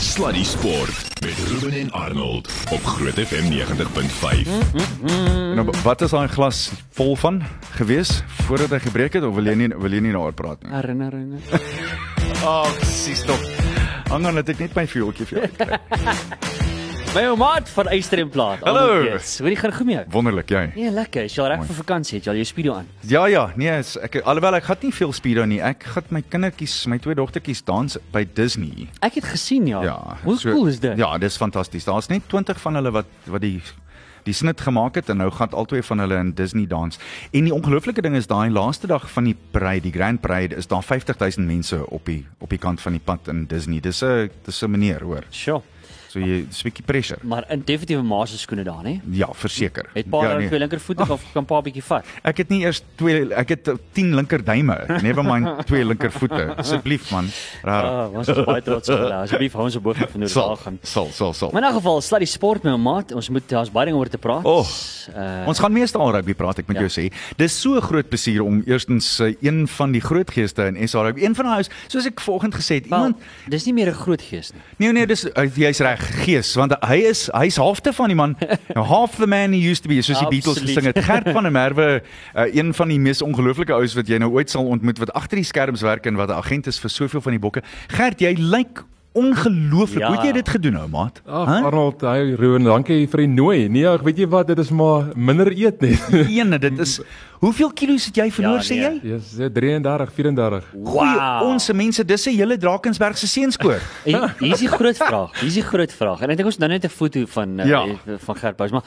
Sluddy Sport met Ruben en Arnold op Groot FM 90.5. Nou, wat is daai glas vol van gewees voordat hy gebreek het of wil jy nie wil jy nie daaroor praat nie? Herinneringe. Ag, sis tog. Hang aan dat ek net my vuurtjie vir jou kry. My ou maat van Eysterplaat. Hallo. Hoe gaan goed met jou? Wonderlik, jy. Nee, lekker. Is jy reg vir vakansie? Het jy al jou speedo aan? Ja ja, nee, is, ek alhoewel ek gaan nie veel speedo nie. Ek gaan my kindertjies, my twee dogtertjies dans by Disney. Ek het gesien ja. Ja. Hoe so- cool is dit? Ja, dis fantasties. Daar's net 20 van hulle wat wat die die snit gemaak het en nou gaan albei van hulle in Disney dans. En die ongelooflike ding is daai laaste dag van die parade, die Grand Parade, is daar 50000 mense op die op die kant van die pad in Disney. Dis 'n dis 'n manier, hoor. Sure. So jy dis 'n bietjie pressure. Maar in definitiewe maas se skoene daar, hè? Ja, verseker. Het pa ja, ja, twee linkervoete of kan pa bietjie vat? Ek het nie eers twee ek het 10 linkerduime. Never mind twee linkervoete. Asseblief man. Rarig. Ah, ons is baie trots op hulle. Asseblief hou ons op hoogte van hoe dit gaan. sal sal sal. Maar in 'n geval, slat die sport met my maat. Ons moet daar's baie dinge oor te praat. Oh, uh, Ons gaan meestal al rugby praat, ek moet Ja. jou sê. Dis so groot plesier om eerstens uh, een van die groot geeste in SA rugby, een van daai is, soos ek vanoggend gesê het, wel, iemand dis nie meer 'n groot gees nie. Nee nee, dis jy's reg, gees, want hy is hy's halfte van die man. Nou half the man he used to be, soos die Beatles gesing het. Gert van der Merwe, uh, een van die mees ongelooflike ouens wat jy nou ooit sal ontmoet wat agter die skerms werk en wat 'n agent is vir soveel van die bokke. Gert, jy lyk ongelooflik. Ja. Hoe het jy dit gedoen nou, maat? Ag Hæ? Arnold, hy Ruben, dankie vir die nooi. Nee, ag, weet jy wat, dit is maar minder eet net. Ene, dit is Hoeveel kilos het jy verloor Ja, sê nee. jy? Ja, yes, 33, 34. Goeie ons mense, dis 'n hele Drakensberg se seenskoor. En hier is die groot vraag. Hier is die groot vraag. En ek dink ons nou net 'n foto van uh, Ja. van Gert Bous, maar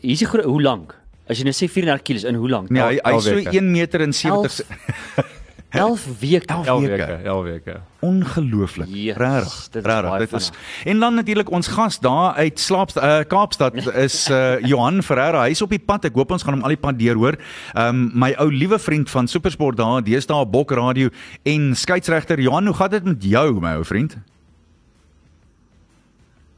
hier is die groot hoe lank? As jy nou sê 34 kg in hoe lank? Nee, hy hy is so elf weke. 1 meter en 70 11 weke. 11 11 weke. weke, 11 weke. Ongelooflik. Yes, Regtig. dit is Regtig. Dit is. En dan natuurlik ons gas daar uit Slaapstad uh, Kaapstad is uh, Johan Ferreira. Hy's op die pad. Ek hoop ons gaan hom al die pad deur hoor. Ehm um, my ou liewe vriend van Supersport daar, deesdae op Bok Radio en skeieregter Johan, hoe gaan dit met jou my ou vriend?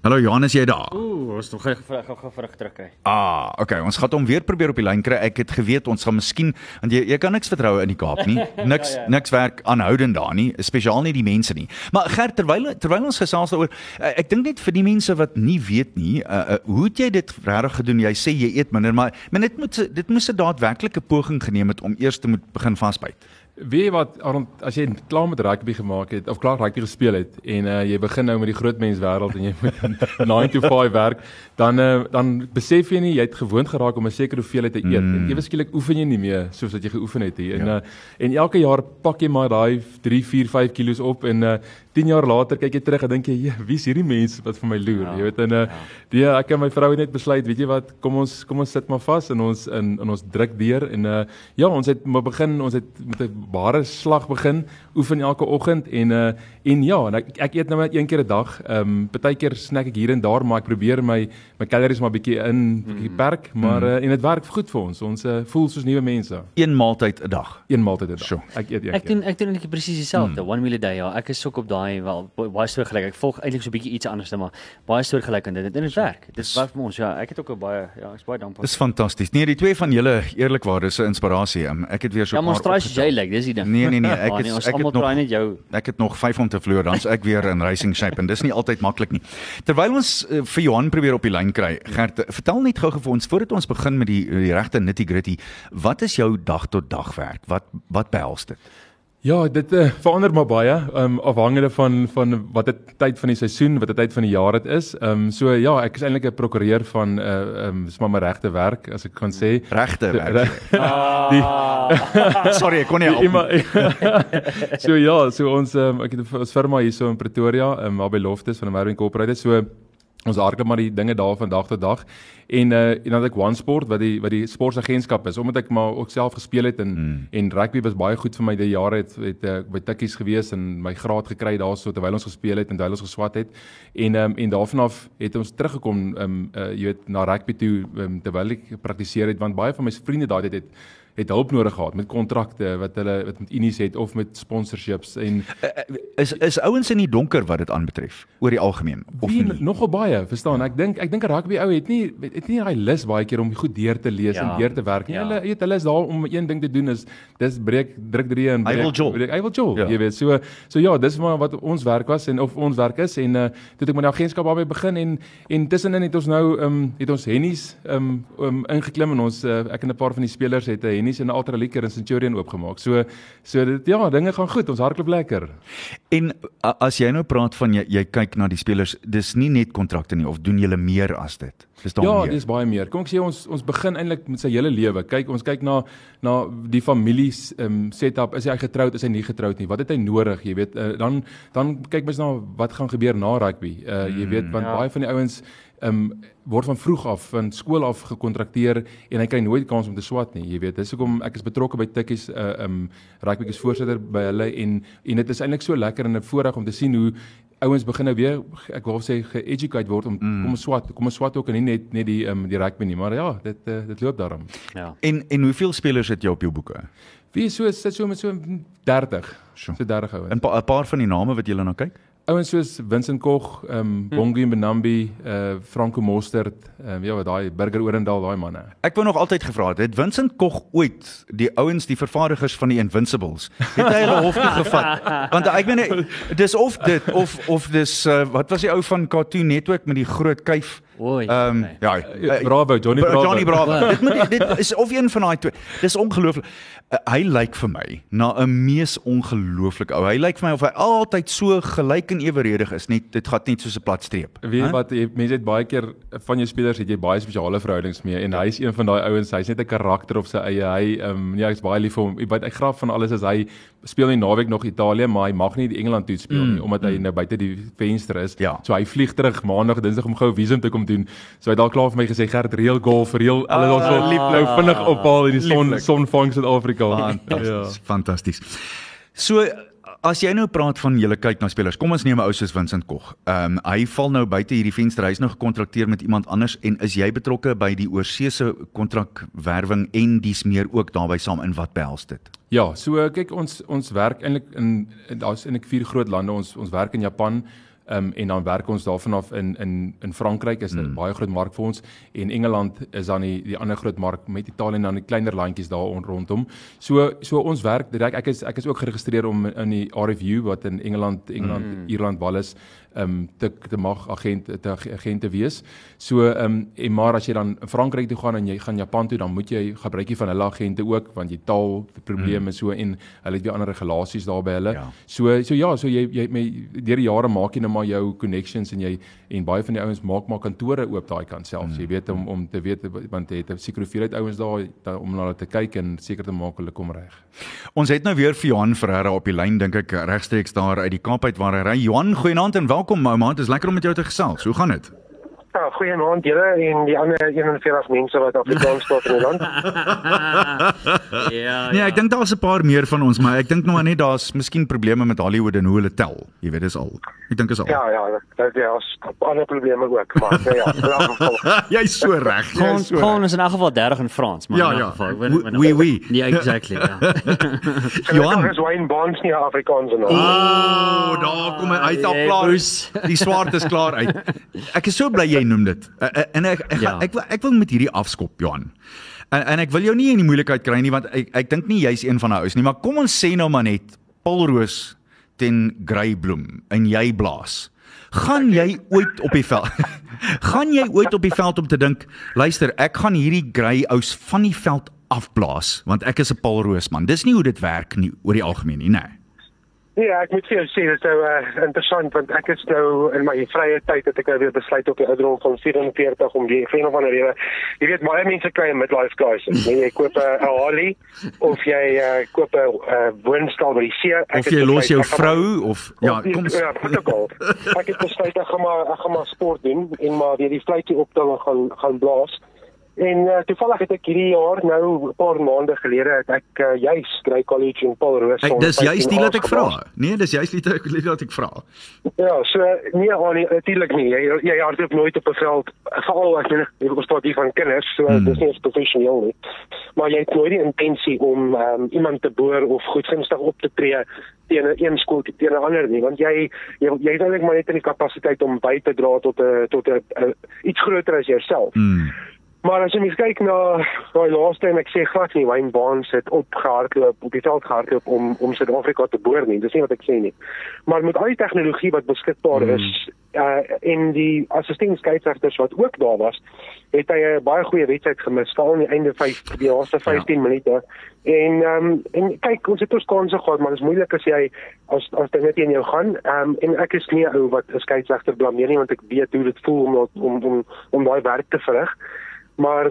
Hallo Johan, is jy daar? Ooh, ons nog gou gou gou vrug terug kry. Ah, okay, ons gaan hom weer probeer op die lyn kry. Ek het geweet ons gaan miskien want jy jy kan niks vertrou in die Kaap nie. Niks Ja, ja. niks werk aanhoudend daar nie, spesiaal nie die mense nie. Maar Gert, terwyl terwyl ons gesels daaroor, uh, ek dink net vir die mense wat nie weet nie, uh, uh, hoe het jy dit regtig gedoen? Jy sê jy eet minder, maar maar dit moet dit moes 'n daadwerklike poging geneem het om eers te moet begin vasbyt. Weet jy wat Arnold, as jy klaar met rugby gemaak het of klaar rugby gespeel het en uh, jy begin nou met die groot mens wêreld en jy moet 9 to 5 werk, dan uh, dan besef jy nie jy het gewoond geraak om 'n sekere hoeveelheid te eet mm. en ewe skielik oefen jy nie meer soos wat jy geoefen het nie. En Ja. uh, en elke jaar pak jy maar daai 3, 4, 5 kilos op en uh, 10 jaar later kyk jy terug en dink jy, "Ja, wie's hierdie mense wat vir my loer?" Ja, Jy weet en uh, die ek en my vrou het net besluit, weet jy wat, kom ons kom ons sit maar vas en ons in in ons druk deur en uh, ja, ons het maar begin, ons het met 'n bare slag begin oefen elke oggend en uh, en ja, en ek, ek eet nou net een keer 'n dag. Ehm um, partykeer snack ek hier en daar, maar ek probeer my my calories maar bietjie in bietjie perk, maar uh, en dit werk goed vir ons. Ons uh, voel soos nuwe mense. Een maaltyd 'n dag. Een maaltyd 'n dag. Sjoe. Ek eet een Ek keer. doen ek doen eintlik presies dieselfde. One meal a day. Ja, ek is ook op daai wel baie soort gelyk. Ek volg eintlik so 'n bietjie iets anders, maar baie soort gelyk aan dit. En dit werk. Dit werk vir ons. Ja, ek het ook 'n baie ja, ek is baie dankbaar. Dis fantasties. Nee, die twee van julle eerlikwaar is 'n inspirasie. Um, ek het weer so Ja, maar ons traai opgetel. soos jy lyk, dis die ding. Nee, nee, nee, ek Ah, het- nee, ons ek het nog- net jou. Ek het nog 5 om te verloor, dan's ek weer in racing shape en dis nie altyd maklik nie. Terwyl ons uh, vir Johan probeer op die lyn kry, Gert, vertel net gou-gou vir ons voordat ons begin met die die regte nitty-gritty, wat is jou dag tot dag werk? Wat wat behels dit? Ja, dit uh, verander maar baie, um afhangende van van watter tyd van die seisoen, watter tyd van die jaar dit is. Um so ja, ek is eintlik 'n prokureur van uh um dis maar my regte werk as ek kan sê. Regte werk. Ah, Sorry, ek kon nie help. Die- iemand- so ja, so ons um, ek het 'n firma hier so in Pretoria, um, waar by Loftus van American Incorporated. So ons hardloop maar die dinge daar van dag tot dag. En uh en dan het ek One Sport wat die wat die sportagentskap is omdat ek maar ook self gespeel het en Hmm. en rugby was baie goed vir my die jare het het uh, by Tikkies gewees en my graad gekry daarso terwyl ons gespeel het en terwyl ons geswat het. En um, en daarvan af het ons teruggekom um uh, jy weet na rugby toe um, terwyl ek praktiseer het want baie van my vriende daai tyd het het hulp nodig gehad met kontrakte wat hulle wat met unies het of met sponsorships en Is is ouens in die donker wat dit aanbetref oor die algemeen of Wie, nie? nogal baie, verstaan? Ek dink ek dink 'n rugby ou het nie het nie daai lus baie keer om goed deur te lees Ja, en deur te werk nie. ja. Hulle weet hulle is daar om een ding te doen is dis breek druk 3 en Hy breek. wil jol. breek- Hy wil jol, Ja. jy weet. So so ja, dis maar wat ons werk was en of ons werk is en uh toe het ek met die agentskap daarmee begin en en tussenin het ons nou ehm um, het ons Hennies ehm um, um, ingeklim en ons uh, ek en 'n paar van die spelers het 'n Hennies en Ultra Leaker in Centurion oopgemaak. So so dit ja, dinge gaan goed. Ons hardloop lekker. En as jy nou praat van jy, jy kyk na die spelers, dis nie net kontrakte nie of doen julle meer as dit? Dis daar Ja, meer. dis baie meer. Kom ek sê ons ons begin eintlik met sy hele lewe. Kyk, ons kyk na na die familie um, setup. Is hy getroud, is hy nie getroud nie? Wat het hy nodig, jy weet? Uh, dan dan kyk mens na wat gaan gebeur na rugby. Uh jy weet want Ja. baie van die ouens um, word van vroeg af van skool af gekontrakteer en hy kry nooit kans om te swat nie. Jy weet, dis hoekom ek is betrokke by Tikkies uh ehm um, rugby is voorsitter by hulle en en dit is eintlik so lekker en 'n voorreg om te sien hoe ouens begin nou weer ek wou sê ge-educate word om mm. kom ons swat, kom ons swat ook en nie net net die ehm um, die rugby nie, maar ja, dit uh, dit loop daarom. Ja. En en hoeveel spelers het jy op jou boeke? Wie is so sit so met so 30. Sjoe. So 30 ouens. 'n pa, paar van die name wat jy na kyk? Ouens soos Vincent Koch, ehm um, Bongi Benambi, uh Franco Mostert, ehm um, ja, wat daai Burger Orendal, daai manne. Ek wou nog altyd gevra het, het Vincent Koch ooit die ouens, die vervaardigers van die Invincibles, het hy hulle hof toe gevat? Want ek meen dis of dit of of dis uh, wat was die ou van Cartoon Network met die groot kuif? Oei. Ehm um, ja, Ja, Bravo, Johnny Bra- Bravo. Johnny Bravo. dit moet dit is of een van daai twee. Dis ongelooflik. Uh, hy lyk vir my na 'n mees ongelooflike ou. Hy lyk vir my of hy altyd so gelyk en eweredig is, net dit gaan net soos 'n plat streep. Weet Hæ? wat, jy, mense het baie keer van jou spelers het jy baie spesiale verhoudings mee en hy's een van daai ouens, hy's net 'n karakter op sy eie. Hy ehm um, ja, ek's baie lief vir hom. Wat ek graf van alles is hy speel nie naweek nog Italië, maar hy mag nie die Engeland toe speel nie omdat hy nou buite die venster is. Ja. So hy vlieg terug maandag, dinsdag om gou visum te kom doen. So hy het al klaar vir my gesê Gert reël golf, reël alles ons wil lief nou vinnig ophaal in die son Lieflik. son vang Suid-Afrika. Fantasties, fantasties. So as jy nou praat van julle kyk na spelers, kom ons neem 'n ou soos Vincent Koch. Ehm um, hy val nou buite hierdie venster, hy's nou gekontrakteer met iemand anders en is jy betrokke by die oorseese kontrakwerwing en dis meer ook daarbey saam in wat behels dit? Ja, so kyk ons ons werk eintlik in daar's eintlik vier groot lande. Ons ons werk in Japan um, en dan werk ons daarvan af in in in Frankryk is 'n mm. baie groot mark vir ons en Engeland is dan die die ander groot mark met Italië en dan die kleiner landjies daar on, rondom. So so ons werk direk ek is ek is ook geregistreer om in die RFU wat in Engeland Engeland mm. Ierland Wallis ehm um, te te mag agent te agent te wees. So ehm um, en maar as jy dan in Frankryk toe gaan en jy gaan Japan toe dan moet jy gebruikie van hulle agente ook want jy taal probleme mm. so en hulle het weer ander regulasies daar by hulle. Ja. So so ja, so jy jy met deur die jare maak jy nou maar jou connections en jy en baie van die ouens maak maar kantore oop daai kant self. Mm. Jy weet om om te weet want jy het 'n sekere hoeveelheid ouens daar da, om na hulle te kyk en seker te maak hulle kom reg. Ons het nou weer vir Johan Ferreira op die lyn dink ek regstreeks daar uit die Kaap uit waar hy ry. Johan, goeienaand en welkom ou maat. Dit is lekker om met jou te gesels. Hoe gaan dit? Ja, goeienaand julle en die ander 41 mense wat Afrikaans praat in die land. ja. Nee, ek dink daar's 'n paar meer van ons, maar ek dink nou net daar's miskien probleme met Hollywood en hoe hulle tel. Jy weet, dis al. Ek dink is al. Ja, ja, dit ja, is ander probleme ook, maar nou ja, in elk geval. Jy's so reg. Gaan Jy's so ons in elk geval 30 in Frans, maar Ja, in ja. elk geval. ek weet- Oui, oui. Ja, exactly. Ja. Johan. Is Wayne Bonds nie Afrikaans en al. Oh, daar kom hy uit al Jy klaar. Die swaard is klaar uit. Ek is so bly jy noem dit. Uh, uh, En ek ek, Ja. ek, ek, wil, ek wil met hierdie afskop, Johan. En en ek wil jou nie in die moeilikheid kry nie want ek ek dink nie jy's een van daai ouens nie, maar kom ons sê nou maar net Paul Roos ten Greybloem en jy blaas. Gaan jy ooit op die veld? gaan jy ooit op die veld om te dink, luister, ek gaan hierdie Grey ous van die veld afblaas want ek is 'n Paul Roos man. Dis nie hoe dit werk nie oor die algemeen nie, nee. Nee, ek moet vir jou sê dit is nou uh, interessant want ek is nou in my vrye tyd het ek nou weer besluit op die ouderdom van 44 om die een of ander rede. Jy weet baie mense kry 'n midlife crisis. Nee, jy koop 'n Harley of jy uh, koop 'n uh, woonstel by die see. Ek Of jy los besluit, jou ek vrou of ja, Of- kom ja, wat ook al. Ek het besluit ek gaan maar ek gaan maar sport doen en maar weer die fluitjie optel en gaan gaan blaas. En uh, toevallig het ek hierdie jaar nou 'n paar maande gelede het ek uh, juis Grey College in Paul Roos. Hey, dis juist die wat ek vra. Nee, dis juist die die wat ek vra. Ja, so nee, Annie, natuurlik nie. Jy jy hardloop nooit op 'n veld veral as jy jy verstaan die van kinders, so hmm. dis nie professioneel nie. Maar jy het nooit die intensie om um, iemand te boor of goedgunstig op te tree teen 'n een skool teen 'n ander nie, want jy jy jy het eintlik maar net in die kapasiteit om by te dra tot 'n tot 'n iets groter as jouself. Hmm. Maar as jy mens kyk na daai laaste en ek sê glad nie Wayne Barnes het opgehardloop op die veld gehardloop om om Suid-Afrika te boor nie. Dis nie wat ek sê nie. Maar met al die tegnologie wat beskikbaar mm. is uh in die assistent skeieregters wat ook daar was, het hy 'n baie goeie wedstryd gemis, veral aan die einde 5 die laaste 15 ja. minute. En ehm um, en kyk, ons het ons kanse gehad, maar dit is moeilik as jy as as dit net in jou gaan. Ehm um, en ek is nie ou wat 'n skeieregter blameer nie want ek weet hoe dit voel om om om om daai werk te verrig. Maar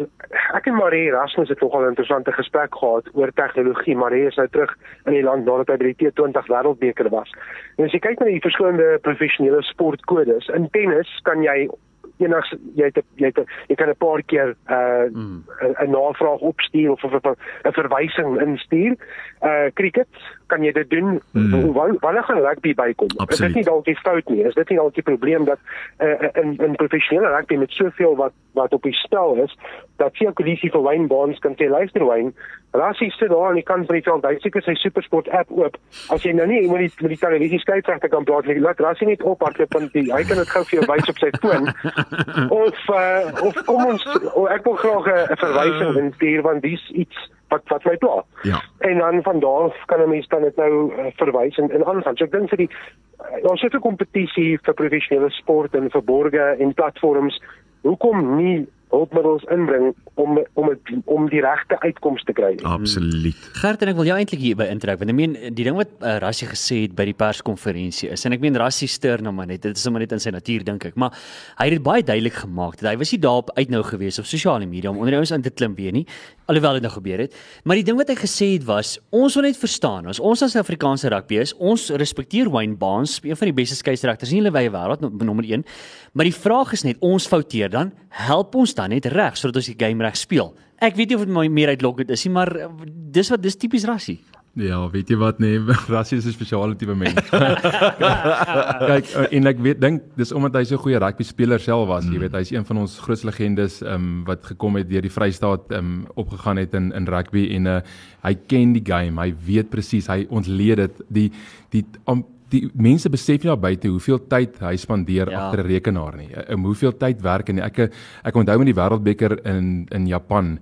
ek en Marie Erasmus het nogal 'n interessante gesprek gehad oor tegnologie. Marie is nou terug in die land nadat hy by die T20 Wêreldbeker was. En as jy kyk na die verskillende professionele sportkodes, in tennis kan jy enigs jy het jy het jy kan 'n paar keer 'n uh, mm. 'n navraag opstuur of 'n verwysing instuur. Uh cricket kan jy dit doen mm. wanneer gaan rugby bykom? Is dit nie dalk die fout nie? Is dit nie dalk die probleem dat uh, in in professionele rugby met soveel wat wat op die spel is, dat sirkulasie vir wynbaans kan sê luister wyn, Rassie sit daar aan die kant van die veld, hy seker sy SuperSport app oop. As jy nou nie met die met die televisie skeieregter kan praat nie, laat Rassie net op hardloop want die, hy kan dit gou vir jou wys op sy foon. of uh, of kom ons oh, ek wil graag 'n verwysing instuur want dis iets wat wat my pla. Ja. En dan van daar af kan 'n mens dan dit nou uh, verwys en, en aangaan. So ek dink vir die uh, ons het 'n kompetisie vir professionele sport en vir borgers en platforms. Hoekom nie hulpmiddels inbring om om het, om die regte uitkoms te kry. Absoluut. Gert en ek wil jou eintlik hierby intrek want ek meen die ding wat uh, Rassie gesê het by die perskonferensie is en ek meen Rassie steur nou maar net dit is sommer net in sy natuur dink ek maar hy het dit baie duidelik gemaak dat hy was nie daarop uit nou gewees op sosiale media om onder die ouens aan te klim weer nie alhoewel dit nou gebeur het maar die ding wat hy gesê het was ons wil net verstaan as ons as Afrikaanse rugby is ons respekteer Wayne Barnes een van die beste skeieregters in die hele wêreld nommer 1 maar die vraag is net ons fouteer dan help ons dan net reg sodat ons die game reg speel. Ek weet nie of dit meer uitlok het is nie, maar eh, dis wat dis tipies rassie. Ja, weet jy wat nee, rassie is 'n spesiale tipe mens. Kyk, eh, en ek weet dink dis omdat hy so 'n goeie rugby speler self was, mm. jy weet hy's een van ons groot legendes um, wat gekom het deur die Vrystaat um, opgegaan het in in rugby en uh, hy ken die game, hy weet presies, hy ontleed dit die die um, die mense besef nie daar buite hoeveel tyd hy spandeer ja. agter 'n rekenaar nie. En hoeveel tyd werk en ek ek onthou met die wêreldbeker in in Japan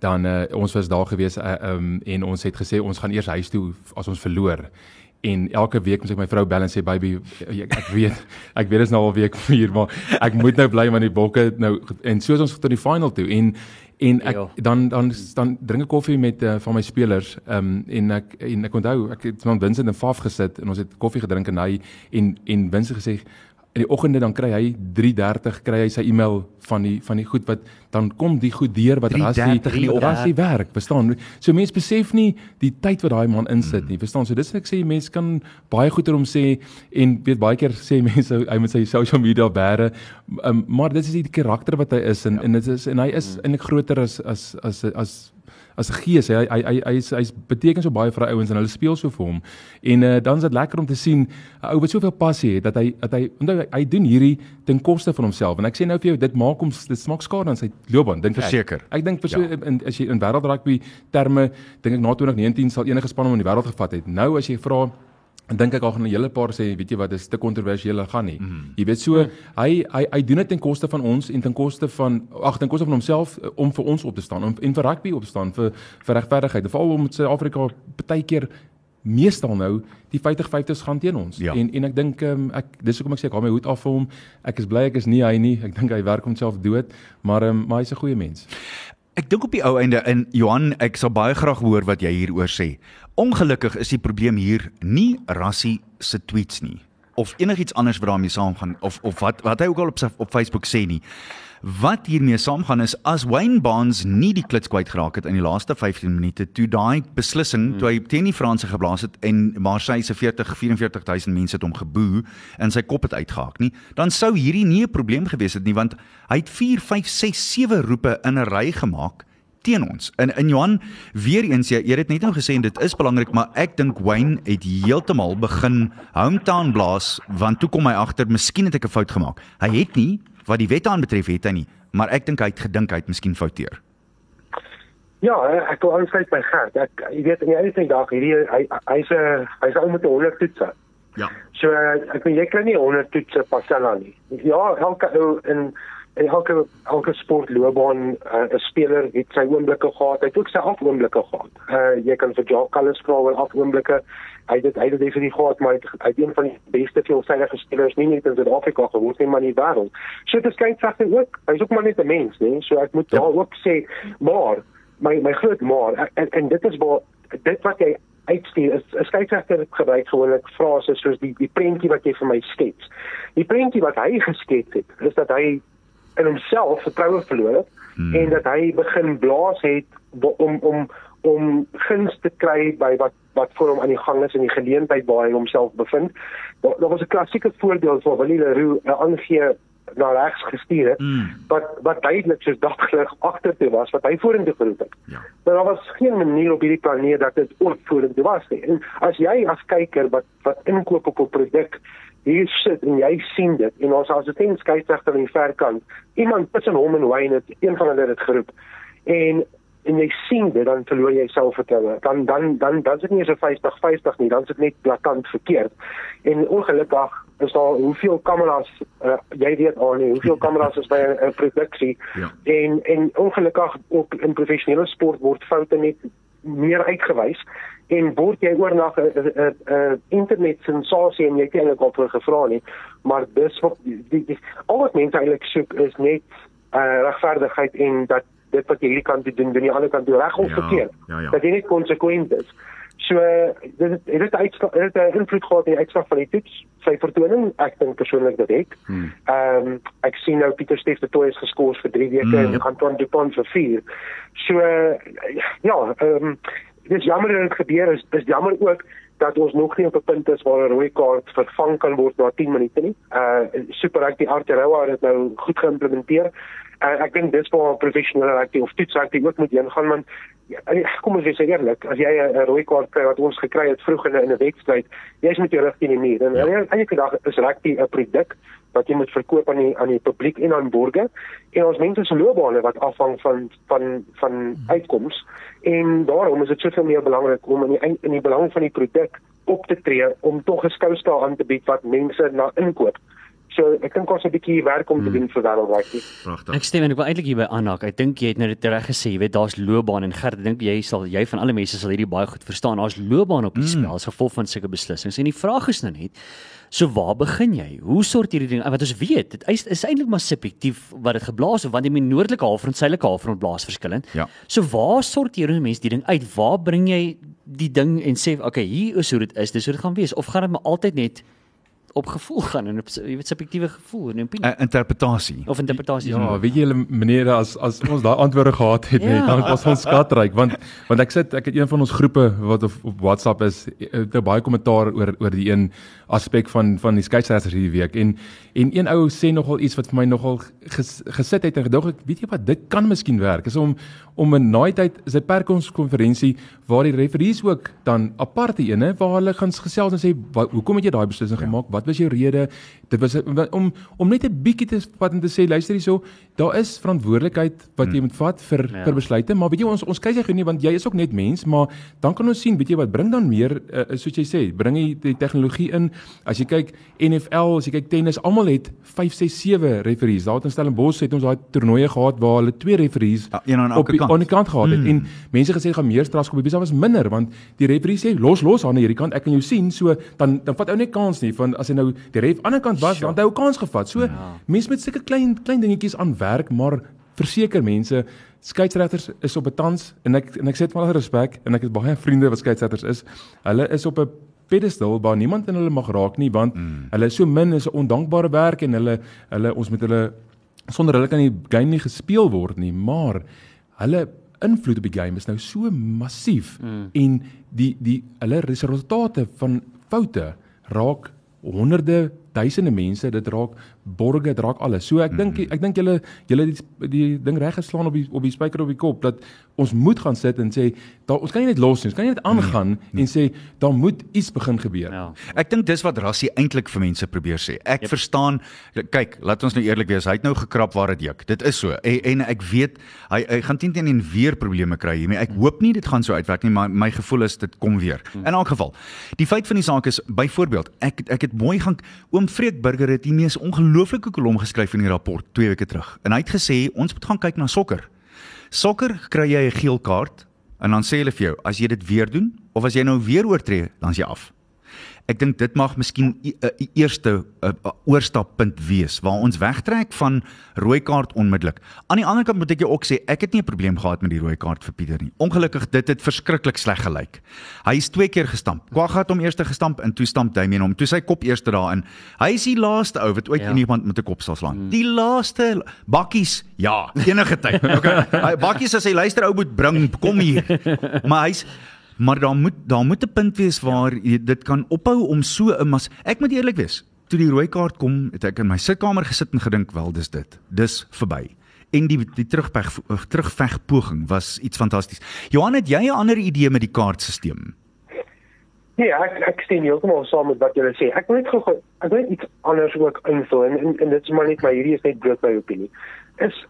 dan uh, ons was daar gewees uh, um, en ons het gesê ons gaan eers huis toe as ons verloor en elke week moet ek my vrou bel en sê baby ek, ek weet ek weet dit is nou al week 4 maar ek moet nou bly met die bokke nou en soos ons tot die final toe en en ek jo. dan dan dan drink ek koffie met uh, van my spelers um, en ek en ek onthou ek het van Vincent en Faf gesit en ons het koffie gedrink en hy en en Vincent gesê in die oggende dan kry hy 3:30 kry hy sy e-mail van die van die goed wat dan kom die goed deur wat rassie rassie werk verstaan? So mense besef nie die tyd wat daai man insit nie verstaan? So dis ek sê mense kan baie goeie om sê en weet baie keer sê mense hy moet sy social media bære um, maar dit is die karakter wat hy is en ja. en dit is en hy is eintlik groter as as as as, as 'n gees hy hy hy hy's hy's beteken so baie vir ouens en hulle speel so vir hom. En uh, dan is dit lekker om te sien 'n ou wat soveel passie het dat hy dat hy onthou hy, hy doen hierdie ten koste van homself en ek sê nou vir jou dit maak hom dit smaak skade aan sy loopbaan dink verseker. Ek, ek dink vir so ja. in, as jy in wêreldrugby terme dink ek na 2019 sal enige span hom in die wêreld gevat het. Nou as jy vra En dink ek al gaan 'n hele paar sê, weet jy wat, dis te kontroversieel gaan nie. Mm. Jy weet so, hy hy hy doen dit ten koste van ons en ten koste van ag, ten koste van homself eh, om vir ons op te staan, om en vir rugby op te staan vir vir regverdigheid. Veral om met Suid-Afrika baie keer meestal nou die 50-50s gaan teen ons. Ja. En en ek dink um, ek dis hoekom ek sê ek haal my hoed af vir hom. Ek is bly ek is nie hy nie. Ek dink hy werk homself dood, maar um, maar hy's 'n goeie mens. Ek dink op die ou einde in Johan, ek sal baie graag hoor wat jy hieroor sê. Ongelukkig is die probleem hier nie Rassie se tweets nie. Of enigiets anders wat daarmee saamgaan of of wat wat hy ook al op sy op Facebook sê nie. Wat hiermee saamgaan is as Wayne Barnes nie die klits kwyt geraak het in die laaste 15 minute toe daai beslissing toe hy teen die Franse geblaas het en Marseille se 40 44000 mense het hom geboe en sy kop het uitgehaak nie, dan sou hierdie nie 'n probleem gewees het nie want hy het 4 5 6 7 roepe in 'n ry gemaak teen ons. In in Johan weer eens jy, jy het net nou gesê en dit is belangrik, maar ek dink Wayne het heeltemal begin hometown blaas want toe kom hy agter, miskien het ek 'n fout gemaak. Hy het nie wat die wet aanbetref het hy nie, maar ek dink hy het gedink hy het miskien fouteer. Ja, ek wil aansluit by Gert. Ek jy weet in die einde van die dag hierdie hy hy's 'n hy's ou met 'n 100 toetse. Ja. So ek weet jy kry nie 100 toetse pasella nie. Ja, elke ou in en elke elke sportloopbaan uh, 'n speler het sy oomblikke gehad. Hy het ook sy afoomblikke gehad. Uh jy kan vir Jacques Callis vra oor afoomblikke. Hy het hy het definitief gehad, maar hy het een van die beste veelsidige spelers nie net in Suid-Afrika geword nie, maar in die wêreld. So dit skyn sagte ook. Hy's ook maar net 'n mens, nee. So ek moet ja. daar ook sê, maar my my groot maar en, en dit is waar dit wat jy uitstuur is 'n skeieregter gebruik gewoonlik frases soos die die prentjie wat jy vir my skets. Die prentjie wat hy geskets het, is dat hy in homself vertroue verloor het hmm. en dat hy begin blaas het om om om guns te kry by wat wat voor hom aan die gang is in die geleentheid waar hy homself bevind. Daar, daar was 'n klassieke voorbeeld van Willie Leroux 'n aangee na regs gestuur het mm. wat wat duidelik soos daglig agtertoe was wat hy vorentoe geroep het. Ja. Maar daar was geen manier op hierdie planeet dat dit ooit vorentoe was nie. En as jy as kyker wat wat inkoop op 'n produk hier sit en jy sien dit. En ons as 'n teen skeieregter aan die verkant. Iemand tussen hom en Wayne het een van hulle dit geroep. En en jy sien dit dan verloor jy selfvertroue. Dan dan dan dan is dit nie so 50 50 nie. Dan is dit net blaatant verkeerd. En ongelukkig is daar hoeveel kameras uh, jy weet al nie hoeveel kameras is by 'n produksie? Ja. en en ongelukkig ook in professionele sport word foute net meer uitgewys en word jy oornag 'n internet sensasie en jy het eintlik al gevra nie maar dis wat die, die, al wat mense eintlik soek is net uh, regverdigheid en dat dit wat jy hierdie kant doen doen die ander kant reg of ja, verkeerd. ja, ja. dat jy net konsekwent is. So dit het dit uitslag het 'n invloed gehad in die uitslag van die toets. Sy vertoning ek dink persoonlik dat ek hmm. ehm um, ek sien nou Pieter Steef de Tooi is geskort vir 3 weke hmm, en Antoine Dupont vir 4 so ja ehm um, dis jammer dat dit gebeur is. Dis jammer ook dat ons nog nie op 'n punt is waar 'n rooi kaart vervang kan word na 10 minute nie. Uh Super Rugby Aotearoa het dit nou goed geïmplementeer. Uh, ek dink dis waar professionele rugby of toetsrugby ook moet ingaan man. Ja, kom ons wees eerlik, as jy 'n rooi kaart kry wat ons gekry het vroeg in 'n wedstryd, jy's met jou rug teen die muur. En ja. elke dag is rugby 'n produk wat jy moet verkoop aan die aan die publiek en aan borgers. En ons mense se loopbane wat afhang van van van uitkomste en daarom is dit soveel meer belangrik om in die in die belang van die produk op te tree om tog 'n skoustaal aan te bied wat mense na inkoop. So ek dink ons 'n bietjie werk om te hmm. doen vir daardie rugby. Pragtig. Ek stem en ek wil eintlik hierby aanhaak. Ek dink jy het nou dit reg gesê, jy weet daar's loopbaan en Gert, ek dink jy sal jy van alle mense sal hierdie baie goed verstaan. Daar's loopbaan op die mm. spel as gevolg van sulke beslissings. En die vraag is nou net, so waar begin jy? Hoe sort hierdie ding? Wat ons weet, dit is, is eintlik maar subjektief wat dit geblaas het want die noordelike halfrond, suidelike halfrond blaas verskillend. Ja. So waar sorteer mense die ding uit? Waar bring jy die ding en sê, okay, hier is hoe dit is. Dis hoe dit gaan wees of gaan dit maar altyd net op gevoel gaan en op jy weet subjektiewe gevoel en opinie. 'n Interpretasie. Of interpretasie. Ja, weet jy julle menere as as ons daai antwoorde gehad het, ja. net, dan was ons skatryk want want ek sit ek het een van ons groepe wat op, op WhatsApp is, het baie kommentaar oor oor die een aspek van van die skeieregters hierdie week en en een ou sê nogal iets wat vir my nogal ges, gesit het en gedog ek weet jy wat dit kan miskien werk is om om 'n naai tyd is 'n perskonferensie waar die referees ook dan aparte ene waar hulle gaan gesels en sê hoekom het jy daai beslissing ja. gemaak wat was jou rede dit was om om net 'n bietjie te vat en te sê luister hierso daar is verantwoordelikheid wat jy hmm. moet vat vir ja. vir besluite maar weet jy ons ons kyk jy nie want jy is ook net mens maar dan kan ons sien weet jy wat bring dan meer uh, soos jy sê bring jy die tegnologie in as jy kyk NFL as jy kyk tennis almal het 5 6 7 referees daar in Stellenbosch het ons daai toernooie gehad waar hulle twee referees ja, een aan elke kant aan die kant gehad het mm. en mense gesê gaan meer strafskop wees, daar was minder want die referee sê los los aan hierdie kant, ek kan jou sien, so dan dan vat ou net kans nie van as hy nou die ref aan die ander kant was, dan het hy ook kans gevat. So ja. mense met sulke klein klein dingetjies aan werk, maar verseker mense skeieregters is op 'n tans en ek en ek sê dit met alle respek en ek het baie vriende wat skeieregters is. Hulle is op 'n pedestal waar niemand in hulle mag raak nie want mm. hulle is so min is 'n ondankbare werk en hulle hulle ons met hulle sonder hulle kan die game nie gespeel word nie, maar hulle invloed op die game is nou so massief mm. en die die hulle resultate van foute raak honderde duisende mense dit raak borge dit raak alles. So ek dink mhm. ek dink julle julle die die ding reg geslaan op die op die spyker op die kop dat ons moet gaan sit en sê daar ons kan nie net los nie. Ons kan nie net aangaan nee, nee. en sê daar moet iets begin gebeur. Ja. Ek dink dis wat Rassie eintlik vir mense probeer sê. Ek yep. verstaan kyk, laat ons nou eerlik wees. Hy het nou gekrap waar dit juk. Dit is so. En, en ek weet hy hy gaan teen teen en weer probleme kry hiermee. Ek hoop nie dit gaan so uitwerk nie, maar my gevoel is dit kom weer. Hmm. In elk geval. Die feit van die saak is byvoorbeeld ek ek het mooi gaan oom Freek Burger het die mees ongelooflike kolom geskryf in die rapport 2 weke terug. En hy het gesê ons moet gaan kyk na sokker. Sokker kry jy 'n geel kaart en dan sê hulle vir jou as jy dit weer doen of as jy nou weer oortree, dan is jy af. Ek dink dit mag miskien 'n eerste oorstappunt wees waar ons wegtrek van rooi kaart onmiddellik. Aan die ander kant moet ek jou ook sê, ek het nie 'n probleem gehad met die rooi kaart vir Pieter nie. Ongelukkig dit het verskriklik sleg gelyk. Hy is twee keer gestamp. Kwagga het hom eers gestamp en toe stamp Damien hom. Toe sy kop eers daarin. Hy is die laaste ou wat ooit ja. iemand met 'n kop sal slaan. Hmm. Die laaste bakkies, ja, enige tyd. Okay. Bakkies as hy luister ou moet bring, kom hier. Maar hy's maar daar moet daar moet 'n punt wees waar jy dit kan ophou om so 'n mas ek moet eerlik wees toe die rooi kaart kom het ek in my sitkamer gesit en gedink wel dis dit. Dis verby. En die die terugveg terugveg poging was iets fantasties Johan het jy 'n ander idee met die kaartstelsel Nee, ek ek stem heeltemal saam met wat julle sê. Ek wil net gou ek wil net iets anders ook invul en, en en dit is maar net my hierdie is net bloot my opinie. Is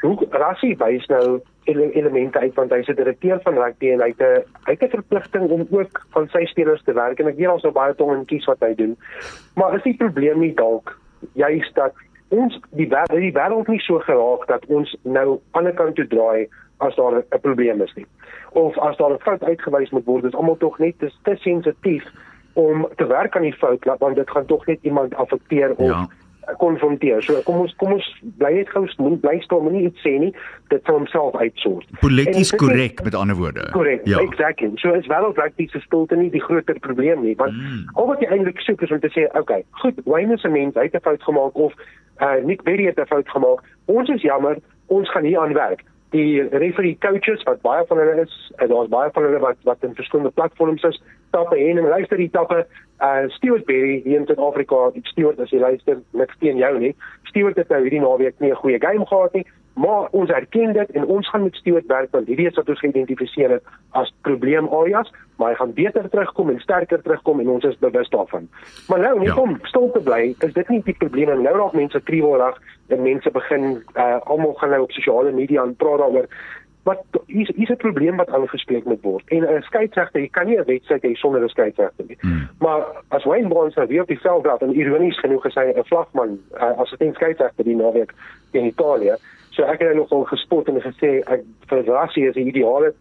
hoe Rassie wys nou ele elemente uit want hy's 'n direkteur van rugby en hy het 'n hy het 'n verpligting om ook van sy spelers te werk en ek weet ons nou baie tong en kies wat hy doen. Maar is die probleem nie dalk juist dat ons die wêreld die wêreld nie so geraak dat ons nou aan die kant toe draai as daar 'n probleem is nie. Of as daar 'n fout uitgewys moet word, is almal tog net te sensitief om te werk aan die fout want dit gaan tog net iemand affekteer of ja konfronteer. So kom ons kom ons bly net gou staan, bly staan, moenie iets sê nie. Dit sal homself uitsort. Polities korrek met ander woorde. Korrek. Ja. Exactly. So is wel ook die stilte nie die groter probleem nie, want mm. al wat jy eintlik soek is om te sê, okay, goed, Wayne se mens het 'n fout gemaak of uh Nick Berry het 'n fout gemaak. Ons is jammer, ons gaan hier aan werk die referee coaches wat baie van hulle is en daar's baie van hulle wat wat in verskillende platforms is tappe en en luister die tappe. Uh Stewart Berry hier in Suid-Afrika Stewart as jy luister niks teen jou nie. Stewart het nou hierdie naweek nie 'n goeie game gehad nie maar ons erken dit en ons gaan met Stewart werk want hierdie is wat ons geïdentifiseer het as probleemareas maar hy gaan beter terugkom en sterker terugkom en ons is bewus daarvan maar nou net ja. om stil te bly is dit nie die probleem nou raak mense kriewelrag en mense begin uh almal gaan nou op sosiale media en praat daaroor wat is is 'n probleem wat aangespreek moet word. En 'n skeieregter, jy kan nie 'n wedstryd hê sonder 'n skeieregter nie. Hmm. Maar as Wayne Bonds nou weer op die veld raak en ironies genoeg gesê 'n vlagman uh, as 'n skeieregter die naweek in Italië, So ek het nogal gespot en gesê ek vir Rassie is die ideale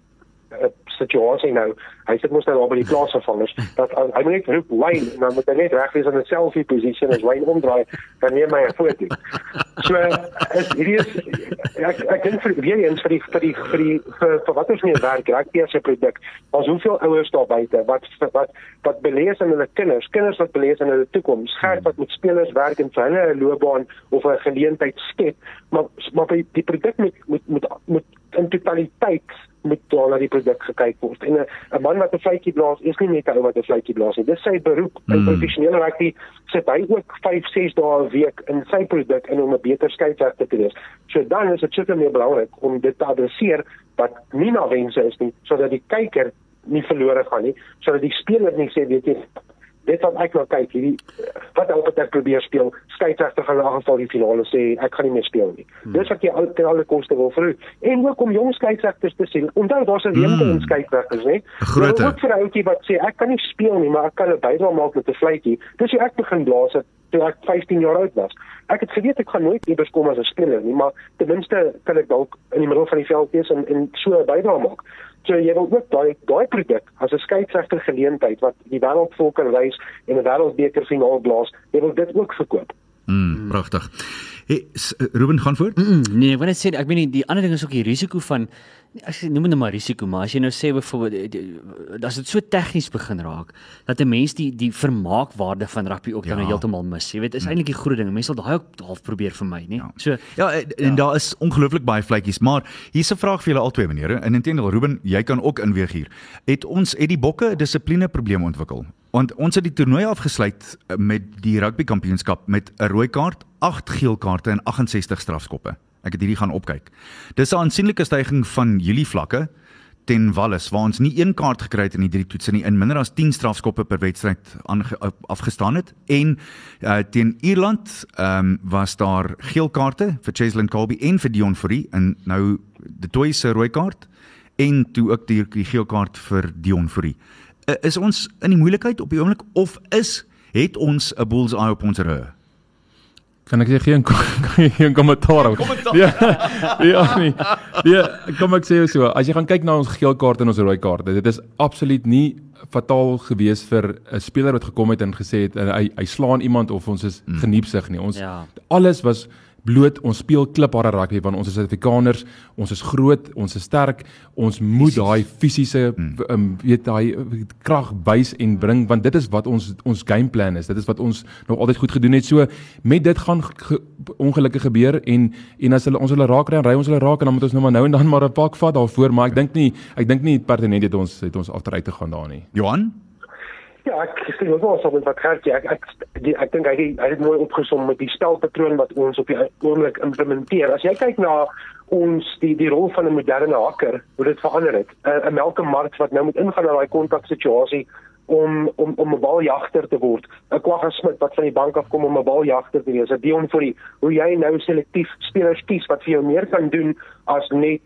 uh, situasie nou. Hy sit mos nou daar by die plaasvervangers dat uh, hy moet net roep Wayne en dan moet hy net reg wees in 'n selfie posisie as Wayne omdraai dan neem hy 'n foto. So is hierdie is ek ek dink vir weer eens vir die vir die vir die vir, vir wat ons meer werk raak hier se produk. Ons hoeveel ouers daar buite wat wat wat belees in hulle kinders, kinders wat belees in hulle toekoms, geld wat met spelers werk en vir hulle 'n loopbaan of 'n geleentheid skep, maar maar die produk moet moet moet moet in totaliteit met daar na die produk gekyk word. En 'n man wat 'n fluitjie blaas is nie net 'n ou wat 'n fluitjie blaas nie. Dis sy beroep. Mm. In professionele rugby sit hy ook 5, 6 dae 'n week in sy produk in om 'n beter skeieregter te wees. So dan is dit seker meer belangrik om dit te adresseer wat nie na wense is nie, sodat die kyker nie verlore gaan nie, sodat die speler nie sê weet jy dit wat ek nou kyk hierdie wat ook wat ek probeer speel skeieregter gaan in geval die finale sê ek gaan nie meer speel nie. Hmm. dis wat jy al ten alle koste wil vir en ook om jong skeieregters te sien. Onthou daar's 'n leemte hmm. in skeieregters hè groot ook vir ouetjie wat sê ek kan nie speel nie maar ek kan 'n bydrae maak met 'n fluitjie. Dis hoe ek begin blaas het toe ek 15 jaar oud was ek het geweet ek gaan nooit iewers kom as 'n speler nie maar ten minste kan ek dalk in die middel van die veld wees en en so 'n bydrae maak So jy wil ook daai daai produk as 'n skeieregter geleentheid wat die wêreldvolke wys en 'n wêreldbeker finaal blaas, jy wil dit ook verkoop. Mm, pragtig. Hey, s- Ruben gaan voort. Mm, nee, ek wil net sê ek meen die, ander ding is ook die risiko van ek sê noem dit nou maar risiko, maar as jy nou sê byvoorbeeld die- die- as dit so tegnies begin raak dat 'n mens die die vermaakwaarde van rugby ook dan Ja. nou heeltemal mis. Jy weet, is eintlik die groot ding. Mense sal daai ook half probeer vir my, nê? So Ja, en, en daar is ongelooflik baie vletjies, maar hier's 'n vraag vir julle albei meneere. In intendeel Ruben, jy kan ook inweeg hier. Het ons het die bokke 'n dissipline probleem ontwikkel? Want ons het die toernooi afgesluit eh, met die rugby kampioenskap met 'n rooi kaart, 8 geel kaarte en 68 strafskoppe. Ek het hierdie gaan opkyk. Dis 'n aansienlike stygings van julle vlakke ten Wallis waar ons nie een kaart gekry het in die drie toetse nie in minder as 10 strafskoppe per wedstryd afgestaan het en uh, teen Ierland ehm um, was daar geel kaarte vir Cheslin Colby en vir Dion Fourie en nou die twee se rooi kaart en toe ook die, die geel kaart vir Dion Fourie. Uh, is ons in die moeilikheid op die oomblik of is het ons 'n bullseye op ons rug? Kan ek sê geen geen kommentaar hou. Ja. Ja nee. Ja, kom ek sê so, as jy gaan kyk na ons geel kaarte en ons rooi kaarte, dit is absoluut nie fataal gewees vir 'n speler wat gekom het en gesê het uh, hy hy slaan iemand of ons is geniepsig nie. Ons Ja. alles was bloot ons speel klipharde rugby want ons is Suid-Afrikaners, ons is groot, ons is sterk, ons moet daai fisiese um, weet daai uh, krag wys en bring want dit is wat ons ons gameplan is. Dit is wat ons nog altyd goed gedoen het. So met dit gaan ge, ongelukke gebeur en en as hulle ons hulle raak ry en ry ons hulle raak en dan moet ons nou maar nou en dan maar 'n pak vat daarvoor, maar ek dink nie ek dink nie pertinent het ons het ons agteruit te gaan daar nie. Johan? Ja, ek sien ook wel so met wat Gert sê. Ek ek die, ek dink hy hy het mooi opgesom met die stelpatroon wat ons op die oomblik implementeer. As jy kyk na ons die die rol van 'n moderne hacker, hoe dit verander het. 'n Malcolm Marx wat nou moet ingaan in daai kontaksituasie om om om 'n baljagter te word. 'n Kwagga Smit wat van die bank af kom om 'n baljagter te wees. 'n Dion Fourie, hoe jy nou selektief spelers kies wat vir jou meer kan doen as net